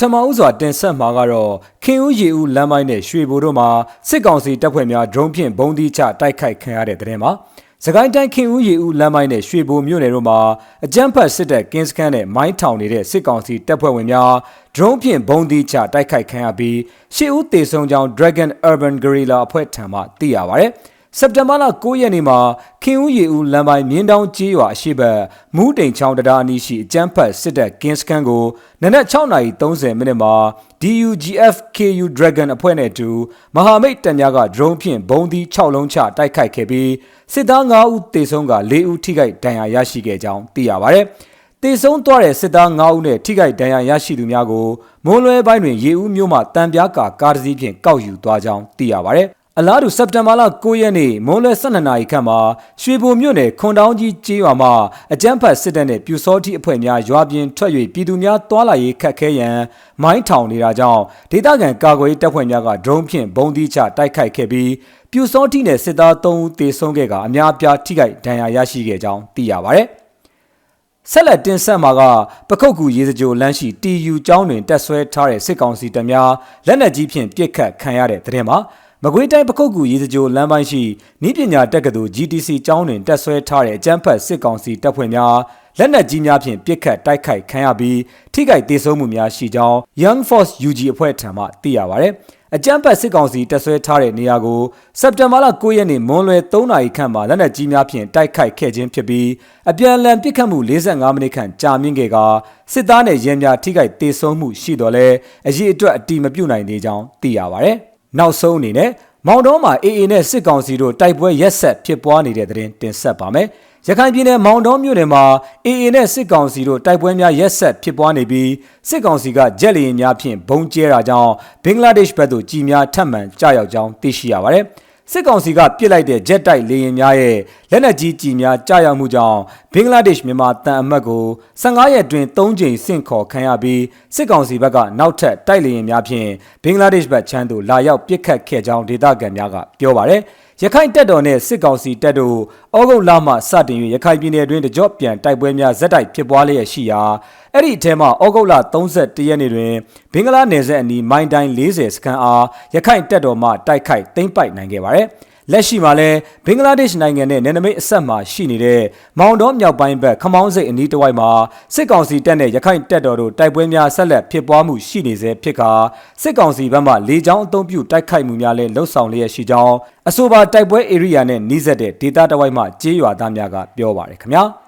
ထမဦးစွာတင်ဆက်မှာကတော့ခင်ဦးရီဦးလမ်းမိုင်းနဲ့ရွှေဘိုတို့မှာစစ်ကောင်စီတပ်ဖွဲ့များဒရုန်းဖြင့်ဘုံဒီချတိုက်ခိုက်ခံရတဲ့တဲ့မှာစကိုင်းတိုင်းခင်ဦးရီဦးလမ်းမိုင်းနဲ့ရွှေဘိုမြို့နယ်တို့မှာအကြမ်းဖက်စစ်တပ်ကင်းစခန်းနဲ့မိုင်းထောင်နေတဲ့စစ်ကောင်စီတပ်ဖွဲ့ဝင်များဒရုန်းဖြင့်ဘုံဒီချတိုက်ခိုက်ခံရပြီးရှေ့ဦးတေဆုံကြောင် Dragon Urban Guerrilla အဖွဲ့ထံမှသိရပါဗျ။ စက်တင်ဘာလ9ရက်နေ့မှာခင်ဦးရီဦးလမ်းပိုင်းမြင်းတောင်ကျေးရွာအရှိတ်မူးတိန်ချောင်းတရားအနီးရှိအကျန်းဖတ်စစ်တပ်ကင်းစခန်းကိုနနက်6:30မိနစ်မှာ DUGF KU Dragon အဖွဲ့နဲ့အတူမဟာမိတ်တပ်များက drone ဖြင့်ဘုံသီး6လုံးချတိုက်ခိုက်ခဲ့ပြီးစစ်သား9ဦးသေဆုံးက4ဦးထိခိုက်ဒဏ်ရာရရှိခဲ့ကြောင်းသိရပါဗျ။တေဆုံးသွားတဲ့စစ်သား9ဦးနဲ့ထိခိုက်ဒဏ်ရာရရှိသူများကိုမွန်းလွဲပိုင်းတွင်ရေဦးမြို့မှတံပြားကာကားတစ်စီးဖြင့်ကောက်ယူသွားကြောင်းသိရပါဗျ။ အလားတူစက်တင်ဘာလ9ရက်နေ့မွန်းလွဲ12နာရီခန့်မှာရွှေဘိုမြို့နယ်ခွန်တောင်းကြီးကျေးရွာမှာအကြမ်းဖက်စစ်တပ်နဲ့ပြူစောတိအဖွဲ့များရွာပြင်ထွက်၍ပြည်သူများတွာလာရေးခတ်ခဲရန်မိုင်းထောင်နေတာကြောင့်ဒေသခံကာကွယ်ရေးတပ်ဖွဲ့များကဒရုန်းဖြင့်ဘုံသီးချတိုက်ခိုက်ခဲ့ပြီးပြူစောတိနဲ့စစ်သား3ဦးသေဆုံးခဲ့ကအများအပြားထိခိုက်ဒဏ်ရာရရှိခဲ့ကြောင်းသိရပါဗျ။ဆက်လက်တင်ဆက်မှာကပခုတ်ကူရေစကြိုလမ်းရှိ TU ကျောင်းတွင်တက်ဆွဲထားတဲ့စစ်ကောင်စီတပ်များလက်နက်ကြီးဖြင့်ပစ်ခတ်ခံရတဲ့တဲ့ထဲမှာ မကွေးတိုင်းပခုတ်ကူရေစကြိုလမ်းပိုင်းရှိဤပညာတက္ကသိုလ် GTC ကျောင်းတွင်တက်ဆွဲထားတဲ့အကြမ်းဖက်စစ်ကောင်စီတပ်ဖွဲ့များလက်နက်ကြီးများဖြင့်ပစ်ခတ်တိုက်ခိုက်ခံရပြီးထိခိုက်ဒေဆုံးမှုများရှိကြောင်း Young Force UG အဖွဲ့ထံမှသိရပါဗျ။အကြမ်းဖက်စစ်ကောင်စီတပ်ဆွဲထားတဲ့နေရာကိုစက်တင်ဘာလ9ရက်နေ့မွန်းလွဲ3နာရီခန့်မှာလက်နက်ကြီးများဖြင့်တိုက်ခိုက်ခဲ့ခြင်းဖြစ်ပြီးအပြန်အလှန်ပစ်ခတ်မှု45မိနစ်ခန့်ကြာမြင့်ခဲ့ကာစစ်သားနဲ့ရဲများထိခိုက်ဒေဆုံးမှုရှိတော်လဲအရေးအတွက်အတိမပြုတ်နိုင်သေးကြောင်းသိရပါဗျ။ နောက်ဆုံးအနေနဲ့မောင်တော်မှာ AA နဲ့စစ်ကောင်စီတို့တိုက်ပွဲရက်ဆက်ဖြစ်ပွားနေတဲ့တဲ့တင်တင်ဆက်ပါမယ်။ရခိုင်ပြည်နယ်မောင်တော်မြို့နယ်မှာ AA နဲ့စစ်ကောင်စီတို့တိုက်ပွဲများရက်ဆက်ဖြစ်ပွားနေပြီးစစ်ကောင်စီကဂျက်လီရင်များဖြင့်ဘုံကျဲတာကြောင့်ဘင်္ဂလားဒေ့ရှ်ဘက်သို့ကြီးများထပ်မံကြားရောက်ကြောင်းသိရှိရပါတယ်။ စစ်ကောင်စီကပစ်လိုက်တဲ့ဂျက်တိုက်လေယာဉ်များရဲ့လက်နက်ကြီးကြီးများကြားရောက်မှုကြောင့်ဘင်္ဂလားဒေ့ရှ်မြန်မာတန်အမတ်ကို15ရက်တွင်3ကြိမ်ဆင့်ခေါ်ခံရပြီးစစ်ကောင်စီဘက်ကနောက်ထပ်တိုက်လေယာဉ်များဖြင့်ဘင်္ဂလားဒေ့ရှ်ဘက်ချမ်းသို့လာရောက်ပစ်ခတ်ခဲ့ကြောင်းဒေသခံများကပြောပါတယ်။ ရခိုင်တပ်တော်နဲ့စစ်ကောင်စီတပ်တို့ဩဂုတ်လမှစတင်၍ရခိုင်ပြည်နယ်တွင်တကြော့ပြန်တိုက်ပွဲများဇက်တိုက်ဖြစ်ပွားလျက်ရှိရာအဲ့ဒီအထက်မှာဩဂုတ်လ31ရက်နေ့တွင်ဘင်္ဂလားနယ်စပ်အနီးမိုင်းတိုင်း40စခန်းအားရခိုင်တပ်တော်မှတိုက်ခိုက်သိမ်းပိုက်နိုင်ခဲ့ပါတယ်။ လက်ရှိမှာလည်းဘင်္ဂလားဒေ့ရှ်နိုင်ငံနဲ့နယ်နိမိတ်အဆက်မှာရှိနေတဲ့မောင်တော်မြောက်ပိုင်းဘက်ခမောင်းစိတ်အနီးတစ်ဝိုက်မှာစစ်ကောင်စီတပ်နဲ့ရခိုင်တပ်တော်တို့တိုက်ပွဲများဆက်လက်ဖြစ်ပွားမှုရှိနေစေဖြစ်ကာစစ်ကောင်စီဘက်မှလေကြောင်းအုံပြုတိုက်ခိုက်မှုများလည်းလှုပ်ဆောင်လျက်ရှိကြောင်းအဆိုပါတိုက်ပွဲဧရိယာနဲ့နှိစက်တဲ့ဒေသတစ်ဝိုက်မှကြေးရွာသားများကပြောပါတယ်ခင်ဗျာ။